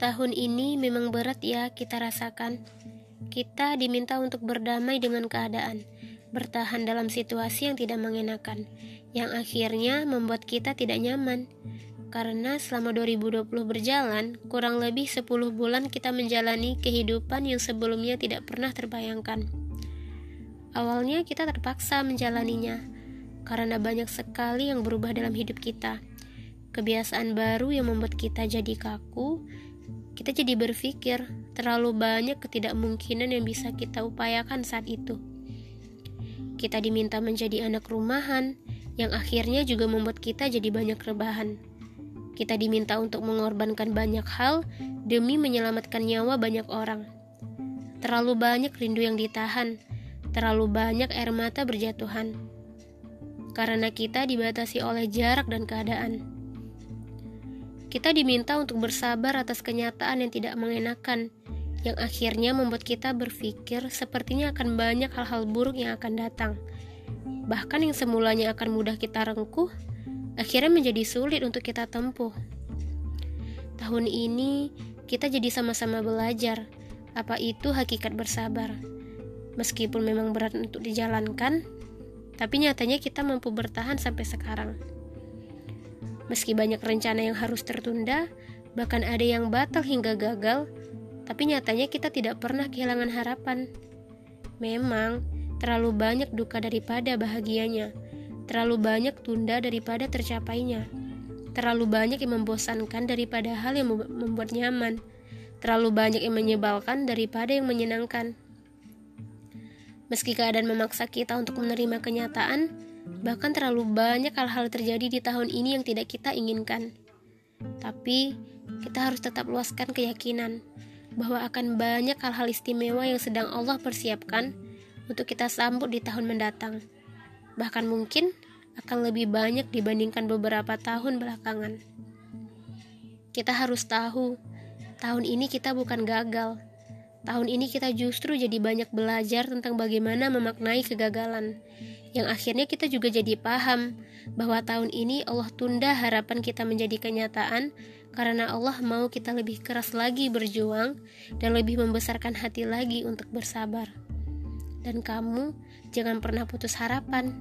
Tahun ini memang berat ya kita rasakan. Kita diminta untuk berdamai dengan keadaan, bertahan dalam situasi yang tidak mengenakan, yang akhirnya membuat kita tidak nyaman. Karena selama 2020 berjalan, kurang lebih 10 bulan kita menjalani kehidupan yang sebelumnya tidak pernah terbayangkan. Awalnya kita terpaksa menjalaninya, karena banyak sekali yang berubah dalam hidup kita. Kebiasaan baru yang membuat kita jadi kaku, kita jadi berpikir terlalu banyak ketidakmungkinan yang bisa kita upayakan saat itu. Kita diminta menjadi anak rumahan, yang akhirnya juga membuat kita jadi banyak rebahan. Kita diminta untuk mengorbankan banyak hal demi menyelamatkan nyawa banyak orang. Terlalu banyak rindu yang ditahan, terlalu banyak air mata berjatuhan. Karena kita dibatasi oleh jarak dan keadaan. Kita diminta untuk bersabar atas kenyataan yang tidak mengenakan, yang akhirnya membuat kita berpikir sepertinya akan banyak hal-hal buruk yang akan datang. Bahkan yang semulanya akan mudah kita rengkuh, akhirnya menjadi sulit untuk kita tempuh. Tahun ini, kita jadi sama-sama belajar apa itu hakikat bersabar. Meskipun memang berat untuk dijalankan, tapi nyatanya kita mampu bertahan sampai sekarang. Meski banyak rencana yang harus tertunda, bahkan ada yang batal hingga gagal, tapi nyatanya kita tidak pernah kehilangan harapan. Memang, terlalu banyak duka daripada bahagianya, terlalu banyak tunda daripada tercapainya, terlalu banyak yang membosankan daripada hal yang membuat nyaman, terlalu banyak yang menyebalkan daripada yang menyenangkan. Meski keadaan memaksa kita untuk menerima kenyataan, Bahkan terlalu banyak hal-hal terjadi di tahun ini yang tidak kita inginkan. Tapi, kita harus tetap luaskan keyakinan bahwa akan banyak hal-hal istimewa yang sedang Allah persiapkan untuk kita sambut di tahun mendatang. Bahkan mungkin akan lebih banyak dibandingkan beberapa tahun belakangan. Kita harus tahu, tahun ini kita bukan gagal. Tahun ini kita justru jadi banyak belajar tentang bagaimana memaknai kegagalan yang akhirnya kita juga jadi paham bahwa tahun ini Allah tunda harapan kita menjadi kenyataan karena Allah mau kita lebih keras lagi berjuang dan lebih membesarkan hati lagi untuk bersabar. Dan kamu jangan pernah putus harapan